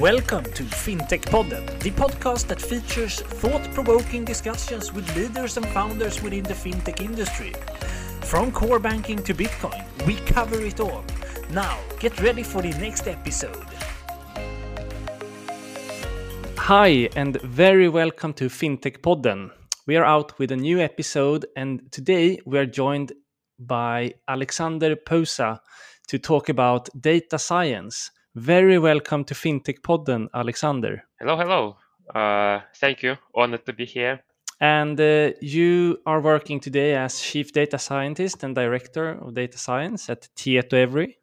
Welcome to FinTech Podden, the podcast that features thought provoking discussions with leaders and founders within the fintech industry. From core banking to Bitcoin, we cover it all. Now, get ready for the next episode. Hi, and very welcome to FinTech Podden. We are out with a new episode, and today we are joined by Alexander Posa to talk about data science. Very welcome to FinTech Podden, Alexander. Hello, hello. Uh, thank you. Honored to be here. And uh, you are working today as Chief Data Scientist and Director of Data Science at Tietoevry.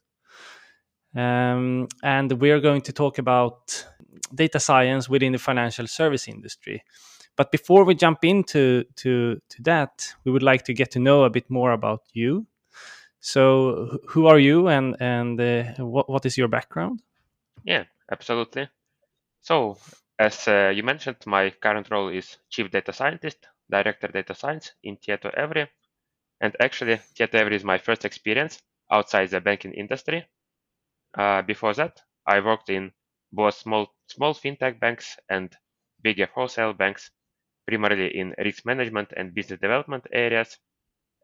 Um, and we're going to talk about data science within the financial service industry. But before we jump into to, to that, we would like to get to know a bit more about you so, who are you, and and uh, what what is your background? Yeah, absolutely. So, as uh, you mentioned, my current role is Chief Data Scientist, Director Data Science in Tietoevry, and actually, Tietoevry is my first experience outside the banking industry. Uh, before that, I worked in both small small fintech banks and bigger wholesale banks, primarily in risk management and business development areas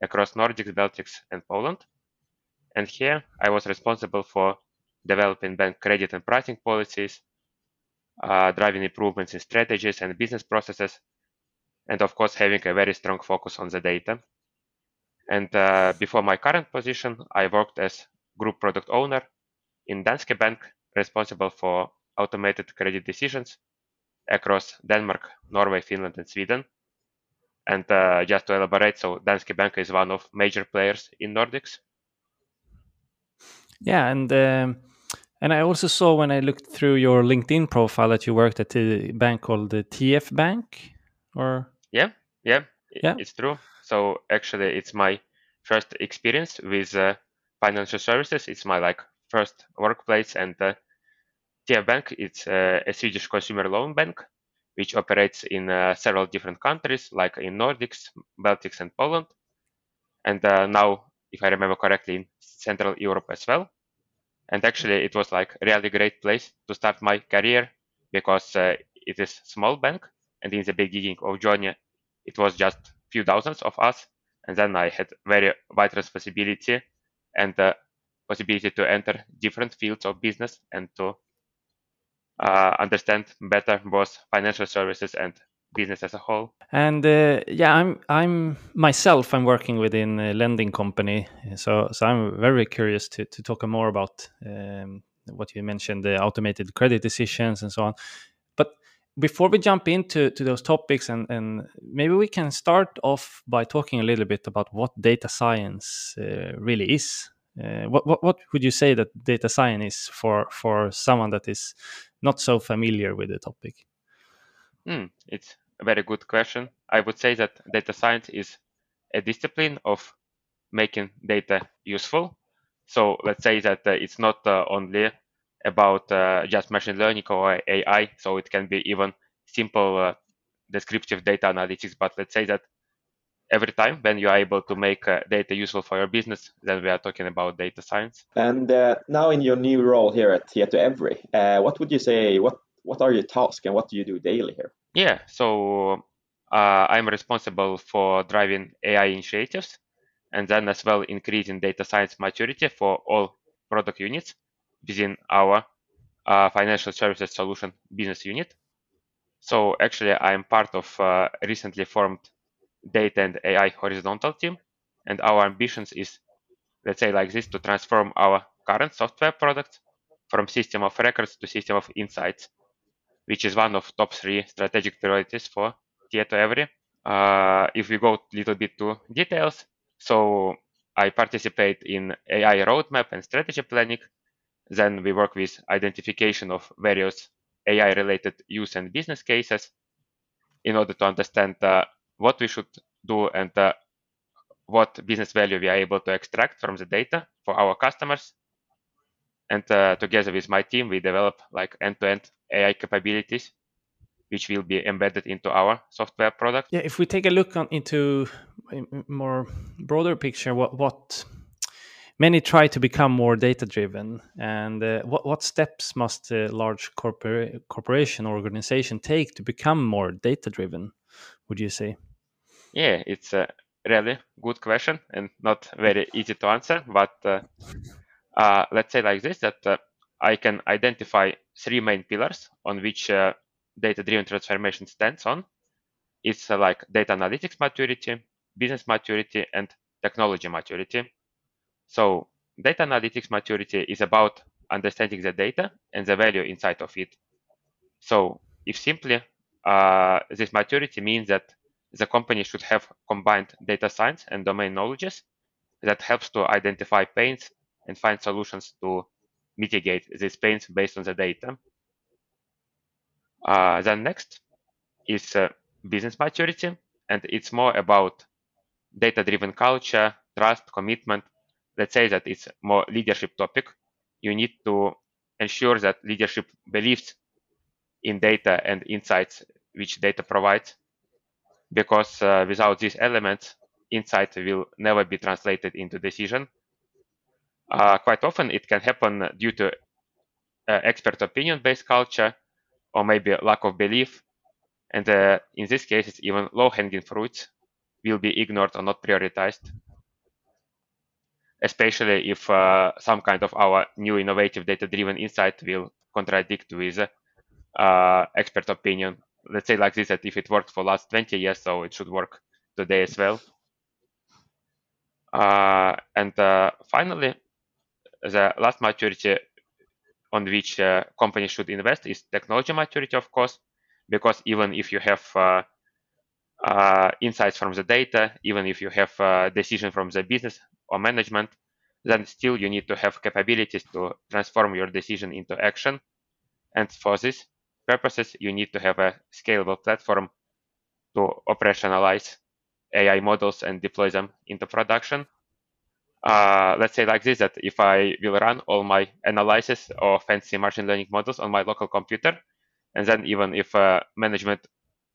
across Nordics, Baltics, and Poland. And here I was responsible for developing bank credit and pricing policies, uh, driving improvements in strategies and business processes, and of course having a very strong focus on the data. And uh, before my current position, I worked as group product owner in Danske Bank, responsible for automated credit decisions across Denmark, Norway, Finland, and Sweden. And uh, just to elaborate, so Danske Bank is one of major players in Nordics. Yeah, and um, and I also saw when I looked through your LinkedIn profile that you worked at a bank called the TF Bank, or yeah, yeah, yeah, it's true. So actually, it's my first experience with uh, financial services. It's my like first workplace, and uh, TF Bank it's uh, a Swedish consumer loan bank which operates in uh, several different countries, like in Nordics, Baltics, and Poland. And uh, now, if I remember correctly, in Central Europe as well. And actually, it was like really great place to start my career because uh, it is small bank, and in the beginning of joining, it was just few thousands of us. And then I had very wide responsibility and the possibility to enter different fields of business and to uh, understand better both financial services and business as a whole. And uh, yeah, I'm I'm myself. I'm working within a lending company, so so I'm very curious to to talk more about um, what you mentioned, the automated credit decisions and so on. But before we jump into to those topics, and and maybe we can start off by talking a little bit about what data science uh, really is. Uh, what, what what would you say that data science is for for someone that is not so familiar with the topic? Mm, it's a very good question. I would say that data science is a discipline of making data useful. So let's say that uh, it's not uh, only about uh, just machine learning or AI. So it can be even simple uh, descriptive data analytics. But let's say that every time when you are able to make uh, data useful for your business, then we are talking about data science. And uh, now in your new role here at Tietoevry, uh, what would you say? What what are your tasks and what do you do daily here? Yeah, so uh, I'm responsible for driving AI initiatives and then as well increasing data science maturity for all product units within our uh, financial services solution business unit. So actually, I'm part of uh, recently formed data and AI horizontal team. And our ambitions is, let's say like this, to transform our current software products from system of records to system of insights, which is one of top three strategic priorities for Tietoevry. Uh, if we go a little bit to details, so I participate in AI roadmap and strategy planning. Then we work with identification of various AI related use and business cases in order to understand uh, what we should do and uh, what business value we are able to extract from the data for our customers. And uh, together with my team, we develop like end-to-end AI capabilities, which will be embedded into our software product. Yeah, if we take a look on, into a more broader picture, what what many try to become more data driven. And uh, what what steps must a large corpora- corporation or organization take to become more data driven? Would you say? Yeah, it's a really good question and not very easy to answer. But uh, uh, let's say like this: that uh, I can identify three main pillars on which uh, data-driven transformation stands on. It's uh, like data analytics maturity, business maturity, and technology maturity. So data analytics maturity is about understanding the data and the value inside of it. So if simply uh, this maturity means that the company should have combined data science and domain knowledges that helps to identify pains and find solutions to mitigate these pains based on the data. Uh, then next is uh, business maturity, and it's more about data-driven culture, trust, commitment. Let's say that it's more leadership topic. You need to ensure that leadership believes in data and insights which data provides, because uh, without these elements, insight will never be translated into decision. Uh, quite often, it can happen due to uh, expert opinion-based culture, or maybe lack of belief. And uh, in this cases, even low-hanging fruits will be ignored or not prioritized, especially if uh, some kind of our new innovative data-driven insight will contradict with uh, expert opinion. Let's say like this, that if it worked for last 20 years, so it should work today as well. Uh, and uh, finally, the last maturity on which uh, companies should invest is technology maturity, of course, because even if you have uh, uh, insights from the data, even if you have a decision from the business or management, then still you need to have capabilities to transform your decision into action. And for this purposes, you need to have a scalable platform to operationalize AI models and deploy them into production. Uh, let's say like this, that if I will run all my analysis or fancy machine learning models on my local computer, and then even if uh, management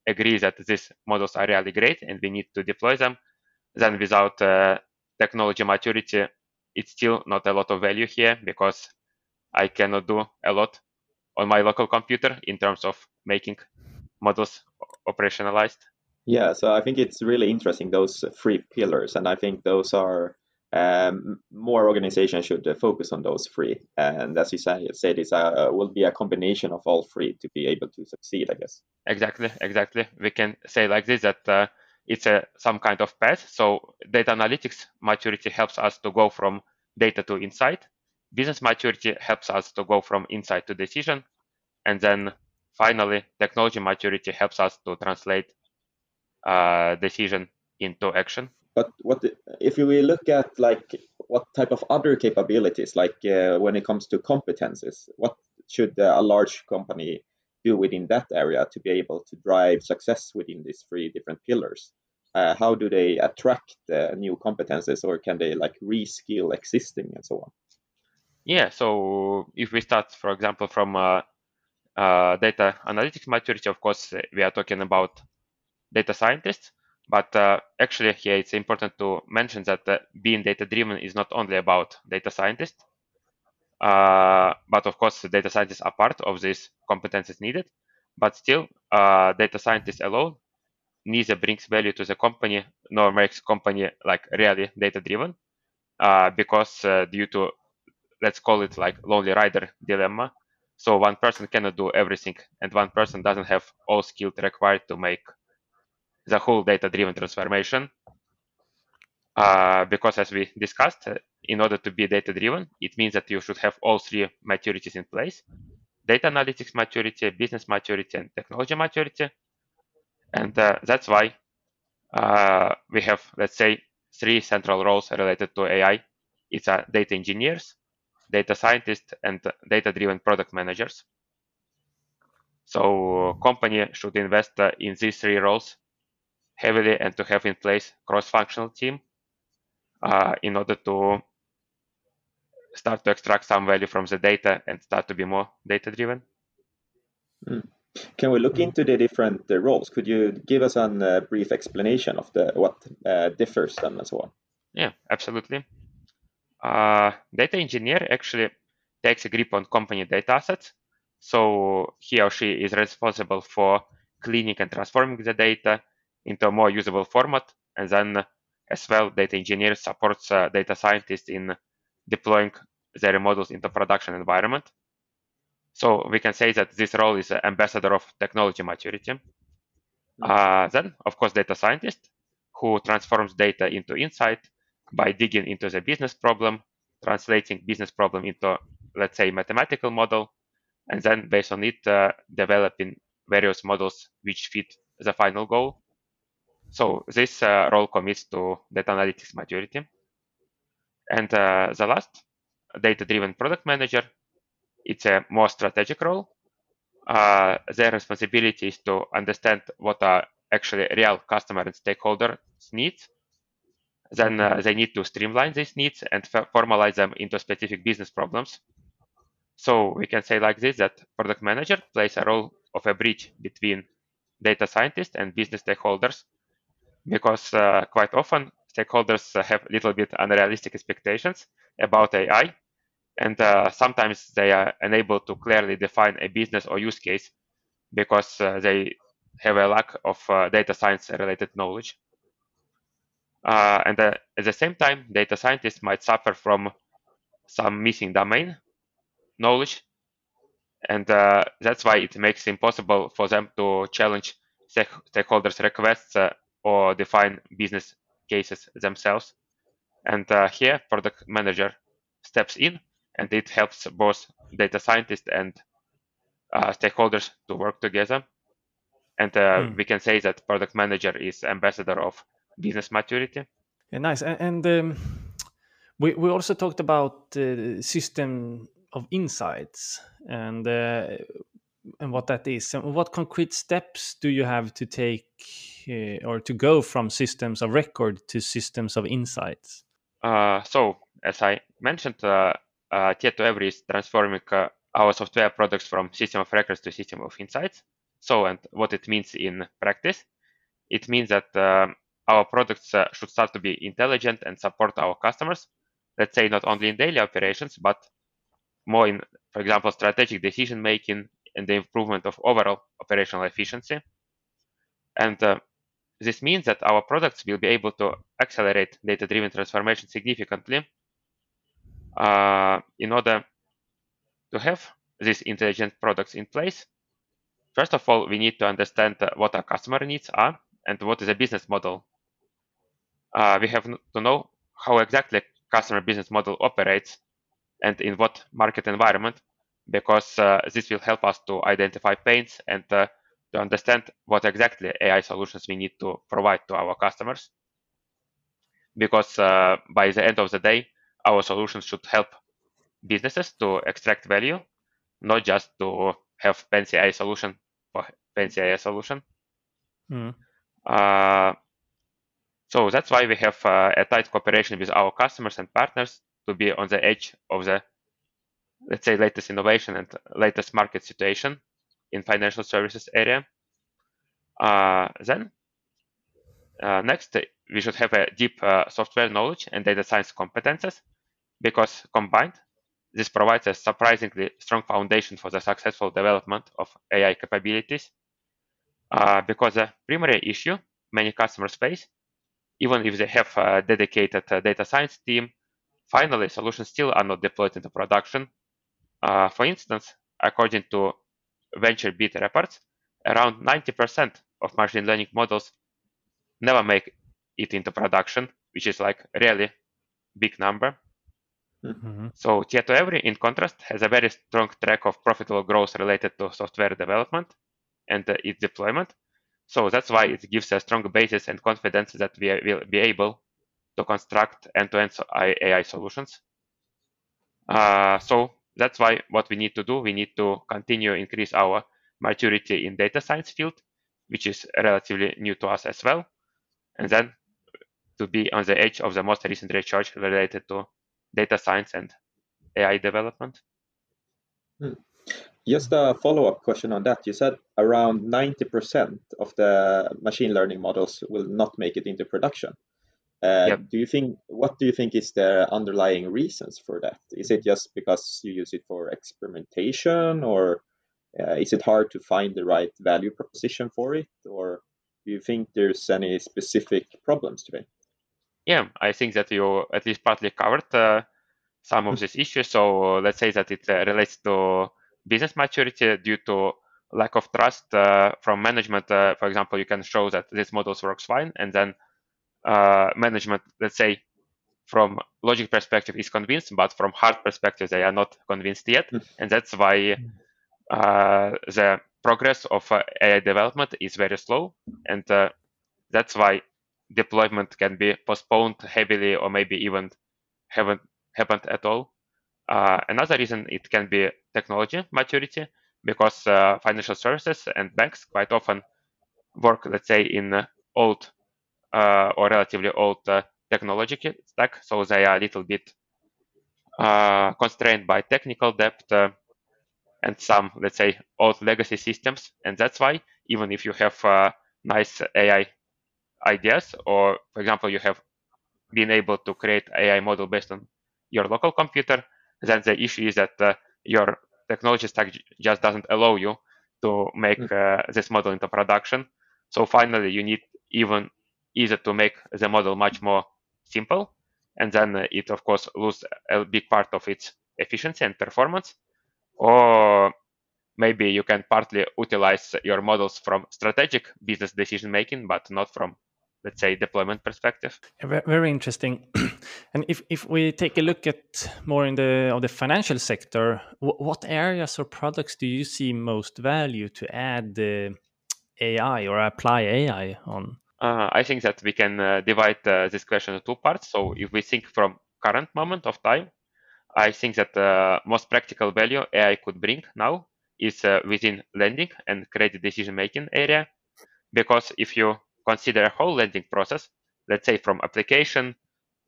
agrees that these models are really great and we need to deploy them, then without uh, technology maturity, it's still not a lot of value here because I cannot do a lot on my local computer in terms of making models operationalized. Yeah, so I think it's really interesting those three pillars, and I think those are um, more organizations should uh, focus on those three. And as you said, it uh, will be a combination of all three to be able to succeed, I guess. Exactly, exactly. We can say like this that uh, it's a some kind of path. So data analytics maturity helps us to go from data to insight. Business maturity helps us to go from insight to decision. And then finally, technology maturity helps us to translate uh, decision into action. But what if we look at like what type of other capabilities like uh, when it comes to competences what should a large company do within that area to be able to drive success within these three different pillars? Uh, how do they attract uh, new competences or can they like reskill existing and so on yeah so if we start for example from uh, uh, data analytics maturity of course we are talking about data scientists but uh, actually here it's important to mention that uh, being data driven is not only about data scientists, uh, but of course data scientists are part of these competences needed. But still, uh, data scientists alone neither brings value to the company nor makes company like really data driven, uh, because uh, due to let's call it like lonely rider dilemma. So one person cannot do everything, and one person doesn't have all skills required to make the whole data-driven transformation. Uh, because as we discussed, in order to be data-driven, it means that you should have all three maturities in place. Data analytics maturity, business maturity, and technology maturity. And uh, that's why uh, we have, let's say, three central roles related to AI. It's uh, data engineers, data scientists, and data-driven product managers. So company should invest uh, in these three roles heavily and to have in place cross-functional team uh, in order to start to extract some value from the data and start to be more data driven. Mm. Can we look into the different uh, roles? Could you give us a uh, brief explanation of the what uh, differs them and so on? Yeah, absolutely. Uh, data engineer actually takes a grip on company data assets. So he or she is responsible for cleaning and transforming the data into a more usable format. And then as well, data engineer supports uh, data scientists in deploying their models into production environment. So we can say that this role is ambassador of technology maturity. Hmm. Uh, then, of course, data scientist who transforms data into insight by digging into the business problem, translating business problem into, let's say, mathematical model, and then based on it, uh, developing various models which fit the final goal. So this uh, role commits to data analytics maturity. And uh, the last, data-driven product manager, it's a more strategic role. Uh, their responsibility is to understand what are actually real customer and stakeholder needs. Then uh, they need to streamline these needs and formalize them into specific business problems. So we can say like this that product manager plays a role of a bridge between data scientists and business stakeholders because uh, quite often stakeholders have a little bit unrealistic expectations about AI and uh, sometimes they are unable to clearly define a business or use case because uh, they have a lack of uh, data science related knowledge. Uh, and uh, at the same time, data scientists might suffer from some missing domain knowledge. And uh, that's why it makes it impossible for them to challenge stakeholders' requests or define business cases themselves. And here, product manager steps in and it helps both data scientists and uh, stakeholders to work together. And uh, hmm. we can say that product manager is ambassador of business maturity. Yeah, nice. And, and um, we we also talked about the system of insights and uh, and what that is. And what concrete steps do you have to take uh, or to go from systems of record to systems of insights? Uh, so, as I mentioned, uh, uh, Tieto is transforming uh, our software products from system of records to system of insights. So, and what it means in practice, it means that uh, our products uh, should start to be intelligent and support our customers. Let's say not only in daily operations, but more in, for example, strategic decision making and the improvement of overall operational efficiency. And uh, this means that our products will be able to accelerate data-driven transformation significantly uh, in order to have these intelligent products in place, first of all, we need to understand uh, what our customer needs are and what is a business model. Uh, we have to know how exactly customer business model operates and in what market environment, because uh, this will help us to identify pains and uh, to understand what exactly AI solutions we need to provide to our customers. Because uh, by the end of the day, our solutions should help businesses to extract value, not just to have fancy AI solution for fancy AI solution. Mm. Uh, so that's why we have uh, a tight cooperation with our customers and partners to be on the edge of the, let's say, latest innovation and latest market situation in financial services area. Uh, then, uh, next, we should have a deep uh, software knowledge and data science competences because combined, this provides a surprisingly strong foundation for the successful development of AI capabilities. Uh, because the primary issue many customers face, even if they have a dedicated uh, data science team, finally solutions still are not deployed into production. Uh, for instance, according to VentureBeat reports, around 90% of machine learning models never make it into production, which is like really big number. Mm-hmm. So Tietoevry, in contrast, has a very strong track of profitable growth related to software development and uh, its deployment. So that's why it gives a strong basis and confidence that we will be able to construct end-to-end AI solutions. Uh, so that's why what we need to do, we need to continue increase our maturity in data science field, which is relatively new to us as well. And then to be on the edge of the most recent research related to data science and AI development. Hmm. Just a follow-up question on that. You said around 90% of the machine learning models will not make it into production. Uh, yep. Do you think what do you think is the underlying reasons for that? Is it just because you use it for experimentation, or uh, is it hard to find the right value proposition for it, or do you think there's any specific problems today? Yeah, I think that you at least partly covered uh, some of these issues. So let's say that it uh, relates to business maturity due to lack of trust uh, from management. Uh, for example, you can show that this models works fine, and then uh, management, let's say, from logic perspective is convinced, but from hard perspective they are not convinced yet, hmm. and that's why uh, the progress of uh, AI development is very slow, and uh, that's why deployment can be postponed heavily or maybe even haven't happened at all. Uh, another reason it can be technology maturity because uh, financial services and banks quite often work, let's say, in old uh, or relatively old technology stack, so they are a little bit constrained by technical debt and some, let's say, old legacy systems. And that's why even if you have uh, nice AI ideas, or for example, you have been able to create AI model based on your local computer, then the issue is that uh, your technology stack just doesn't allow you to make hmm. uh, this model into production. So finally, you need even either to make the model much more simple, and then it of course lose a big part of its efficiency and performance, or maybe you can partly utilize your models from strategic business decision making, but not from let's say deployment perspective? Very interesting. And if, if we take a look at more in the of the financial sector what areas or products do you see most value to add the ai or apply ai on? Uh, i think that we can uh, divide uh, this question into two parts. So if we think from current moment of time I think that the most practical value AI could bring now is uh, within lending and credit decision making area. Because if you consider a whole lending process, let's say from application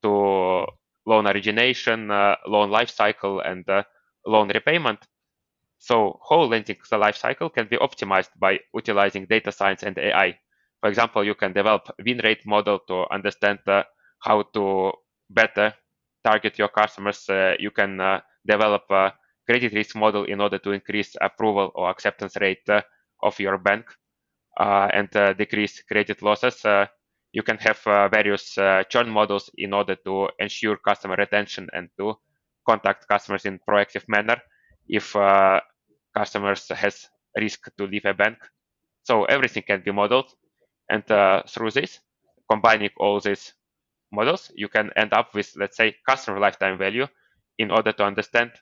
to loan origination, uh, loan life cycle, and uh, loan repayment, so whole lending life cycle can be optimized by utilizing data science and AI. For example, you can develop win rate model to understand uh, how to better target your customers, uh, you can uh, develop a credit risk model in order to increase approval or acceptance rate uh, of your bank Uh, and uh, decrease credit losses. Uh, you can have various churn models in order to ensure customer retention and to contact customers in proactive manner if customers has risk to leave a bank. So everything can be modeled, and uh, through this, combining all these models, you can end up with, let's say, customer lifetime value in order to understand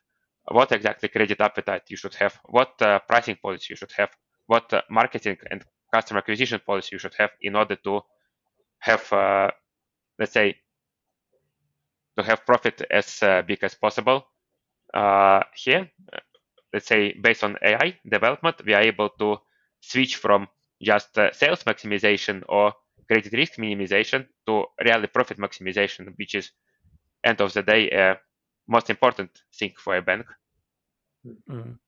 what exactly credit appetite you should have, what uh, pricing policy you should have, what uh, marketing and customer acquisition policy you should have in order to have, uh, let's say, to have profit as uh, big as possible. Uh, here, uh, let's say, based on AI development, we are able to switch from just sales maximization or credit risk minimization to really profit maximization, which is end of the day most important thing for a bank. Mm.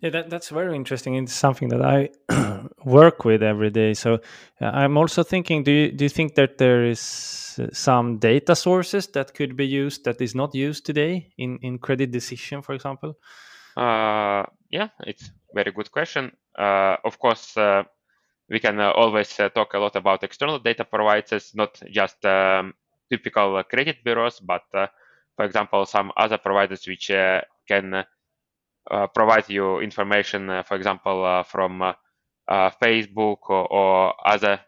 Yeah, that, that's very interesting. It's something that I work with every day. So uh, I'm also thinking: Do you do you think that there is uh, some data sources that could be used that is not used today in in credit decision, for example? Uh, yeah, it's very good question. Uh, of course, uh, we can uh, always talk a lot about external data providers, not just um, typical credit bureaus, but for example, some other providers which can provide you information, for example, from Facebook or, or other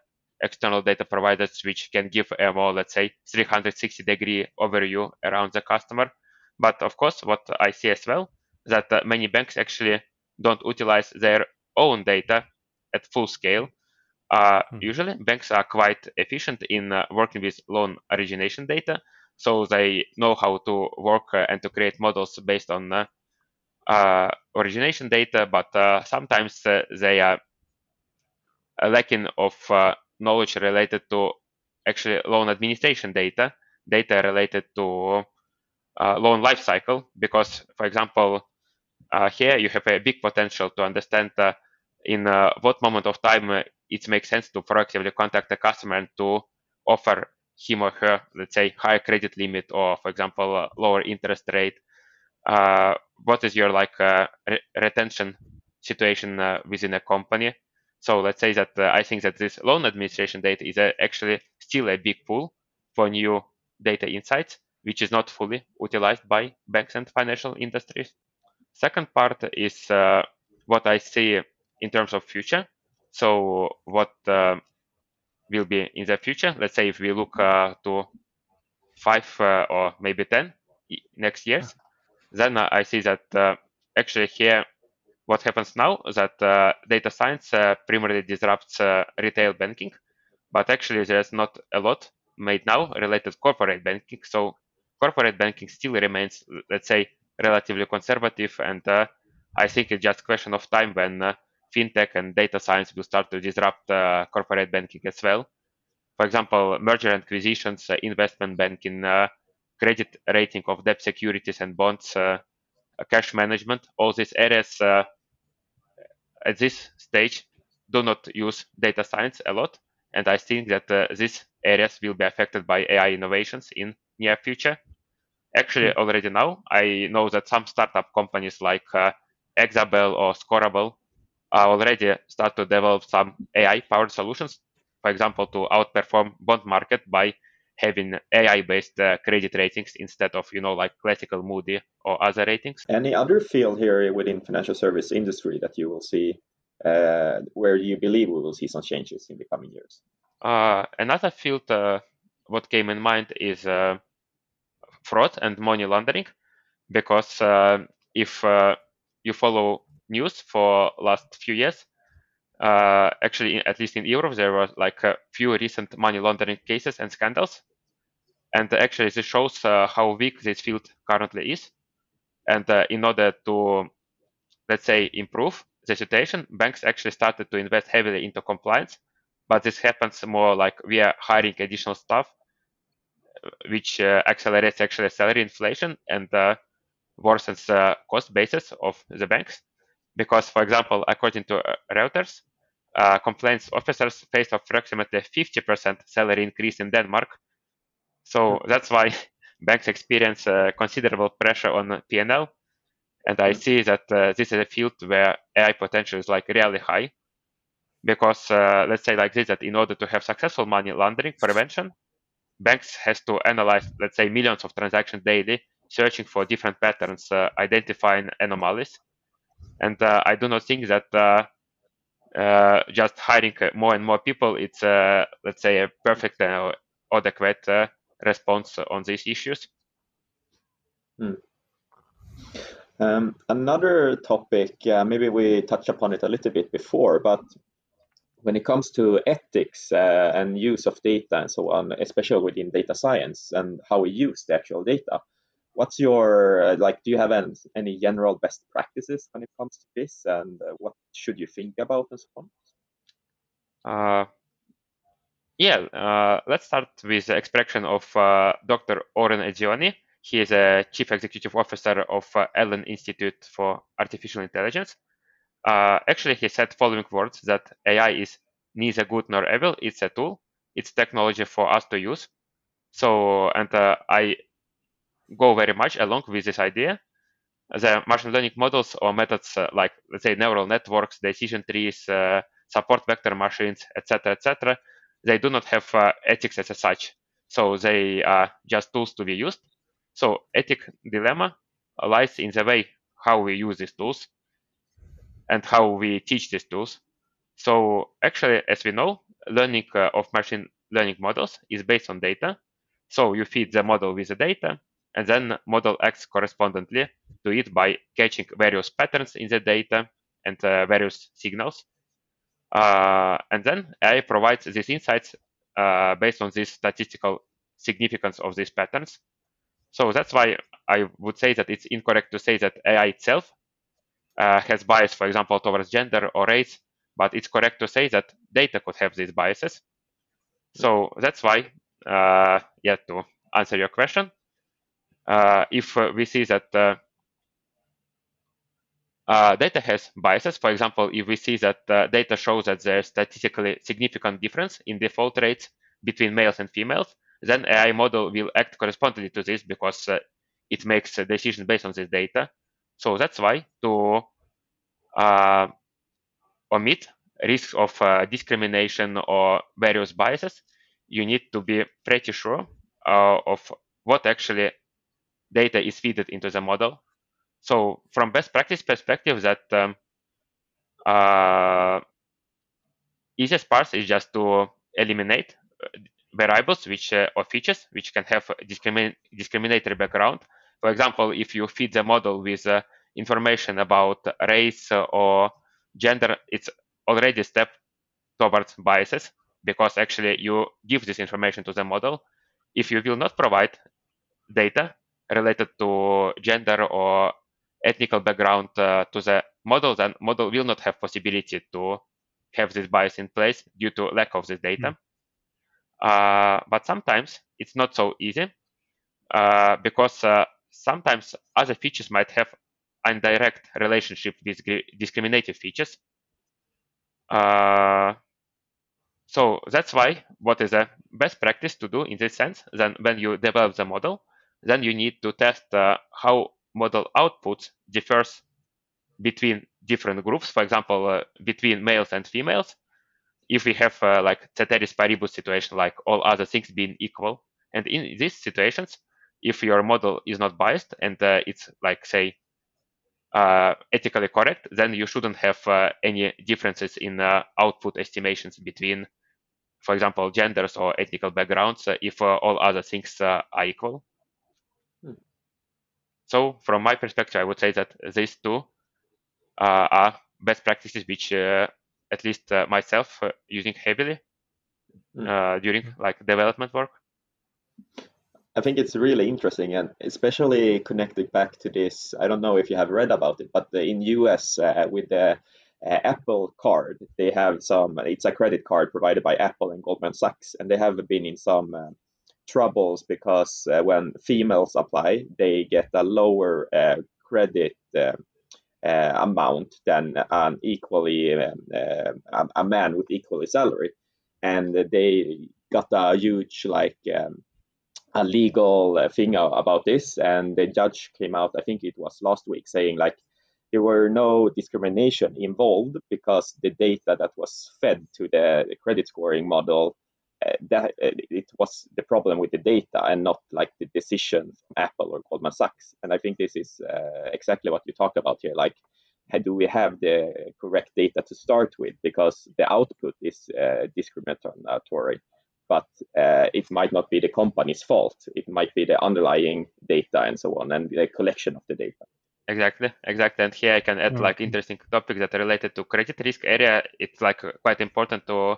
external data providers which can give a more, let's say, 360 degree overview around the customer. But of course, what I see as well, that uh, many banks actually don't utilize their own data at full scale. Uh, mm-hmm. Usually, banks are quite efficient in uh, working with loan origination data, so they know how to work uh, and to create models based on uh, uh, origination data. But uh, sometimes they are lacking of knowledge related to actually loan administration data, data related to loan lifecycle. Because, for example, here you have a big potential to understand in uh, what moment of time uh, it makes sense to proactively contact the customer and to offer him or her, let's say, higher credit limit or, for example, lower interest rate. Uh, what is your like uh, re retention situation uh, within a company? So let's say that I think that this loan administration data is actually still a big pool for new data insights, which is not fully utilized by banks and financial industries. Second part is uh, what I see in terms of future. So what uh, will be in the future? Let's say if we look uh, to five or maybe 10 next years, then I see that uh, actually here what happens now is that uh, data science uh, primarily disrupts uh, retail banking, but actually there's not a lot made now related corporate banking. So corporate banking still remains, let's say, relatively conservative, and uh, I think it's just a question of time when uh, fintech and data science will start to disrupt uh, corporate banking as well. For example, merger and acquisitions, investment banking, credit rating of debt securities and bonds cash management, all these areas uh, at this stage do not use data science a lot. And I think that uh, these areas will be affected by AI innovations in near future. Actually, hmm. already now, I know that some startup companies like uh, Exabel or Scorable are already start to develop some AI-powered solutions, for example, to outperform bond market by having AI-based uh, credit ratings instead of you know like classical Moody or other ratings. Any other field here within financial service industry that you will see uh, where you believe we will see some changes in the coming years? Uh, another field uh, what came in mind is uh, fraud and money laundering, because uh, if you follow news for last few years, uh, actually, at least in Europe, there were like a few recent money laundering cases and scandals. And actually, this shows uh, how weak this field currently is. And uh, in order to, let's say, improve the situation, banks actually started to invest heavily into compliance. But this happens more like we are hiring additional staff, which uh, accelerates actually salary inflation and worsens the cost basis of the banks. Because, for example, according to Reuters, uh, officers face approximately 50% salary increase in Denmark. So that's why banks experience uh, considerable pressure on P&L. And I see that uh, this is a field where AI potential is like really high. Because uh, let's say like this, that in order to have successful money laundering prevention, banks has to analyze, let's say, millions of transactions daily, searching for different patterns, uh, identifying anomalies. And uh, I do not think that uh, just hiring more and more people, it's uh, let's say a perfect and adequate uh, response on these issues. Hmm. Um, another topic, uh, maybe we touched upon it a little bit before, but when it comes to ethics uh, and use of data and so on, especially within data science and how we use the actual data, what's your uh, like do you have any, any general best practices when it comes to this and uh, what should you think about and so on uh, yeah uh, let's start with the expression of uh, dr oren Etzioni. he is a chief executive officer of uh, allen institute for artificial intelligence actually he said following words that ai is neither good nor evil it's a tool it's technology for us to use so and i go very much along with this idea. The machine learning models or methods uh, like, let's say, neural networks, decision trees, uh, support vector machines, etc., etc., they do not have uh, ethics as such. So they are just tools to be used. So ethic dilemma lies in the way how we use these tools and how we teach these tools. So actually, as we know, learning uh, of machine learning models is based on data. So you feed the model with the data, and then model acts correspondently to it by catching various patterns in the data and uh, various signals. Uh, and then AI provides these insights uh, based on this statistical significance of these patterns. So that's why I would say that it's incorrect to say that AI itself uh, has bias, for example, towards gender or race, but it's correct to say that data could have these biases. So that's why, uh, yeah, to answer your question, uh, if uh, we see that uh, data has biases. For example, if we see that uh, data shows that there's statistically significant difference in default rates between males and females, then AI model will act correspondingly to this because uh, it makes a decision based on this data. So that's why to uh, omit risks of uh, discrimination or various biases, you need to be pretty sure uh, of what actually data is fed into the model. So from best practice perspective, that um, uh, easiest part is just to eliminate uh, variables which uh, or features which can have discrimin discriminatory background. For example, if you feed the model with uh, information about race or gender, it's already a step towards biases because actually you give this information to the model. If you will not provide data related to gender or ethnical background uh, to the model, then model will not have possibility to have this bias in place due to lack of this data. Mm. Uh, but sometimes it's not so easy uh, because uh, sometimes other features might have indirect relationship with discriminative features. Uh, so that's why what is a best practice to do in this sense, then when you develop the model, then you need to test uh, how model output differs between different groups, for example, uh, between males and females. If we have uh, like ceteris paribus situation, like all other things being equal, and in these situations, if your model is not biased and uh, it's like say uh, ethically correct, then you shouldn't have uh, any differences in uh, output estimations between, for example, genders or ethnical backgrounds if all other things are equal. Hmm. So from my perspective, I would say that these two uh, are best practices which uh, at least uh, myself using heavily mm. during like development work. I think it's really interesting and especially connected back to this. I don't know if you have read about it, but in US uh, with the uh, Apple card, they have some. It's a credit card provided by Apple and Goldman Sachs, and they have been in some uh, troubles because when females apply, they get a lower credit uh, amount than an equally um, uh, a man with equally salary, and they got a huge like um, a legal uh, thing about this, and the judge came out. I think it was last week saying like there were no discrimination involved because the data that was fed to the credit scoring model uh, that uh, it was the problem with the data and not like the decision from Apple or Goldman Sachs. And I think this is uh, exactly what you talk about here. Like, how do we have the correct data to start with? Because the output is uh, discriminatory, but uh, it might not be the company's fault. It might be the underlying data and so on, and the collection of the data. Exactly, exactly. And here I can add like interesting topics that are related to credit risk area. It's like quite important to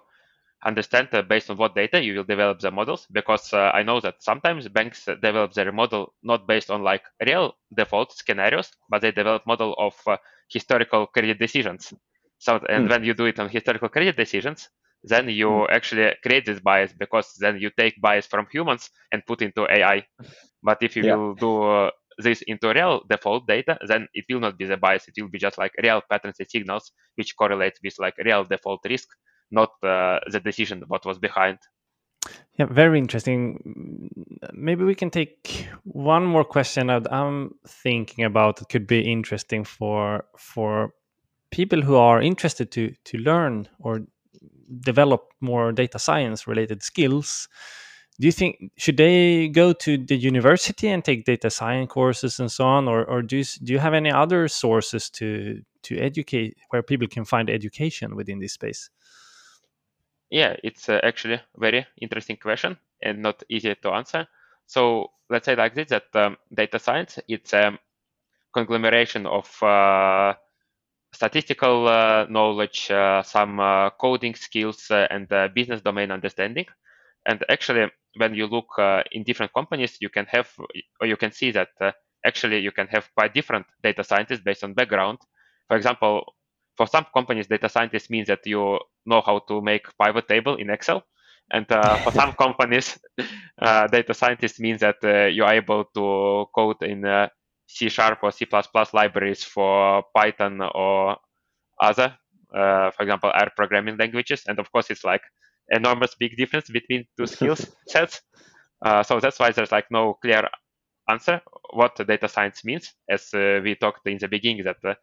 understand uh, based on what data you will develop the models because uh, i know that sometimes banks develop their model not based on like real default scenarios but they develop model of uh, historical credit decisions so and mm. when you do it on historical credit decisions then you mm. actually create this bias because then you take bias from humans and put into ai but if you yeah. will do uh, this into real default data, then it will not be the bias. It will be just like real patterns and signals which correlate with like real default risk not uh, the decision what was behind. Yeah, very interesting. Maybe we can take one more question that I'm thinking about that could be interesting for for people who are interested to to learn or develop more data science related skills. Do you think should they go to the university and take data science courses and so on, or or do you, do you have any other sources to to educate where people can find education within this space? Yeah, it's uh, actually a very interesting question and not easy to answer. So let's say like this, that um, data science, it's a conglomeration of uh, statistical uh, knowledge, uh, some uh, coding skills, uh, and business domain understanding. And actually, when you look in different companies, you can have, or you can see that actually you can have quite different data scientists based on background. For example, for some companies, data scientist means that you know how to make pivot table in Excel. And uh, for some companies, uh, data scientist means that uh, you're able to code in uh, C sharp or C++ libraries for Python or other, uh, for example, R programming languages. And of course, it's like enormous big difference between two skills sets. Uh, so that's why there's like no clear answer what data science means, as uh, we talked in the beginning that uh,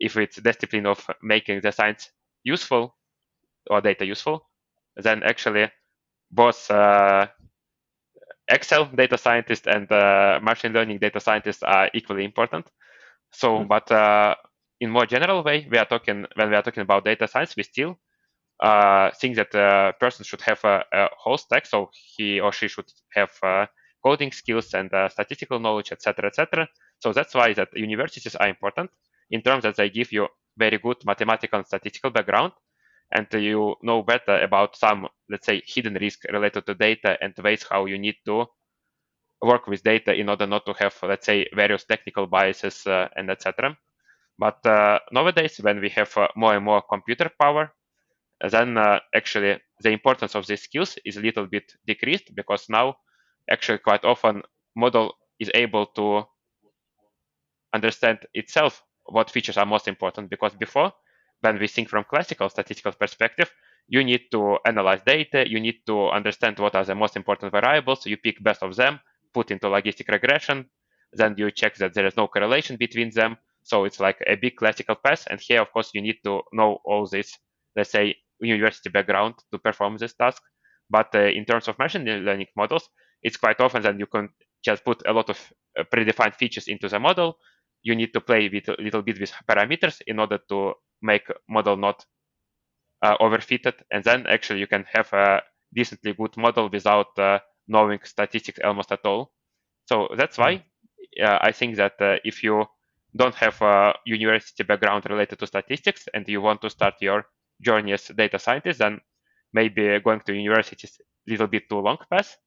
if it's discipline of making the science useful or data useful, then actually both uh, Excel data scientists and uh, machine learning data scientists are equally important. So, mm-hmm. but uh, in more general way, we are talking when we are talking about data science, we still uh, think that a person should have a, a, whole stack. So he or she should have uh, coding skills and uh, statistical knowledge, etc., etc. So that's why that universities are important in terms that they give you very good mathematical and statistical background, and you know better about some, let's say, hidden risk related to data and ways how you need to work with data in order not to have, let's say, various technical biases uh, and etc. But uh, nowadays, when we have uh, more and more computer power, then uh, actually the importance of these skills is a little bit decreased because now actually quite often model is able to understand itself what features are most important because before when we think from classical statistical perspective you need to analyze data you need to understand what are the most important variables you pick best of them put into logistic regression then you check that there is no correlation between them so it's like a big classical path and here of course you need to know all this let's say university background to perform this task but uh, in terms of machine learning models it's quite often that you can just put a lot of uh, predefined features into the model. You need to play with a little bit with parameters in order to make model not uh, overfitted, and then actually you can have a decently good model without uh, knowing statistics almost at all. So that's why uh, I think that uh, if you don't have a university background related to statistics and you want to start your journey as data scientist, then maybe going to university is a little bit too long path.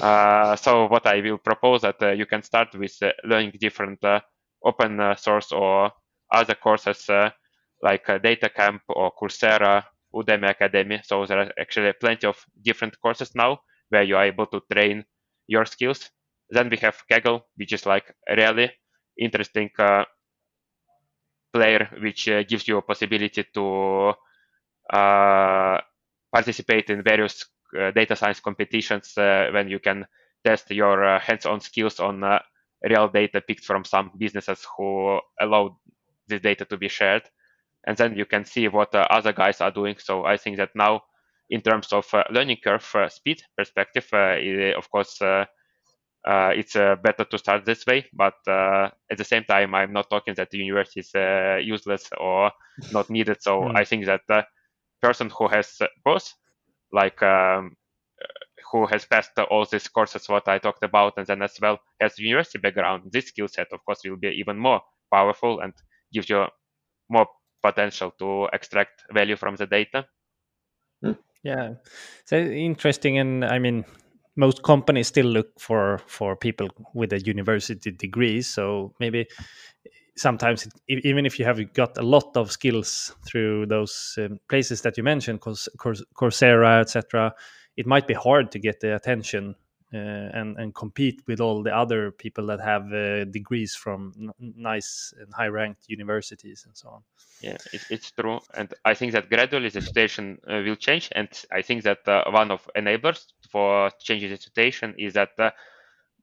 Uh, so what I will propose that uh, you can start with uh, learning different open source or other courses like DataCamp or Coursera, Udemy Academy. So there are actually plenty of different courses now where you are able to train your skills. Then we have Kaggle, which is like a really interesting uh, player, which uh, gives you a possibility to uh, participate in various uh, data science competitions uh, when you can test your uh, hands-on skills on real data picked from some businesses who allowed this data to be shared and then you can see what uh, other guys are doing. So I think that now, in terms of uh, learning curve uh, speed perspective, it, of course, it's better to start this way. But at the same time, I'm not talking that the university is useless or not needed. So mm. I think that the person who has both like um, who has passed all these courses what I talked about, and then as well has university background, this skill set, of course, will be even more powerful and gives you more potential to extract value from the data. Hmm. Yeah, so interesting, and I mean, most companies still look for for people with a university degree. So maybe sometimes it, even if you have got a lot of skills through those um, places that you mentioned coursera etc it might be hard to get the attention uh, and and compete with all the other people that have uh, degrees from nice and high ranked universities and so on yeah it, it's true and i think that gradually the situation uh, will change and i think that one of enablers for changing the situation is that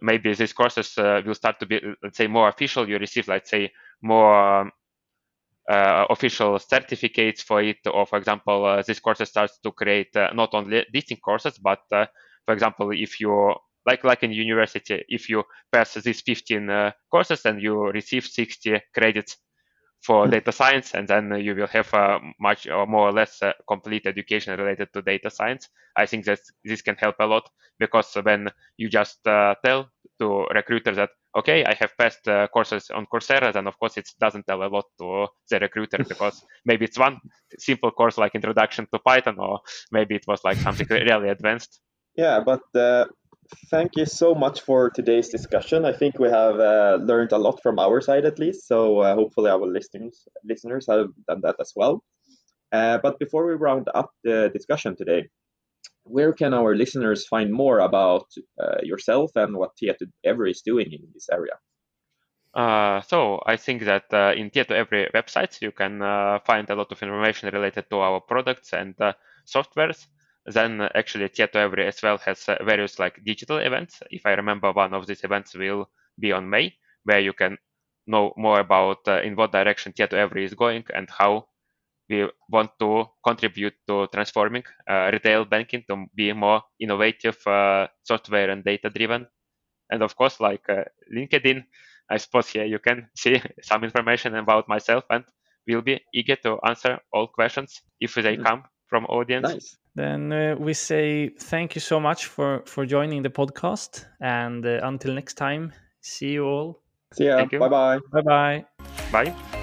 maybe these courses uh, will start to be, let's say, more official. You receive, let's say, more um, uh, official certificates for it. Or, for example, uh, this course starts to create uh, not only distinct courses, but, uh, for example, if you like like in university, if you pass these 15 uh, courses and you receive 60 credits for hmm. data science, and then you will have a much or more or less uh, complete education related to data science. I think that this can help a lot because when you just uh, tell to recruiter that okay, I have passed uh, courses on Coursera, then of course it doesn't tell a lot to the recruiter because maybe it's one simple course like introduction to Python, or maybe it was like something really advanced. Yeah, but uh, thank you so much for today's discussion. I think we have uh, learned a lot from our side, at least. So uh, hopefully our listeners listeners have done that as well. Uh, but before we round up the discussion today, where can our listeners find more about uh, yourself and what Tieto is doing in this area? Uh, so I think that uh, in Tieto website you can uh, find a lot of information related to our products and uh, softwares. then actually Tietoevry as well has uh, various like digital events. If I remember, one of these events will be on May, where you can know more about in what direction Tietoevry is going and how we want to contribute to transforming uh, retail banking to be more innovative, uh, software and data driven. And of course, like uh, LinkedIn, I suppose here you can see some information about myself and we'll be eager to answer all questions if they mm. come from audience. Nice. Then uh, we say thank you so much for for joining the podcast, and uh, until next time, see you all. See ya. Bye bye. Bye bye. Bye.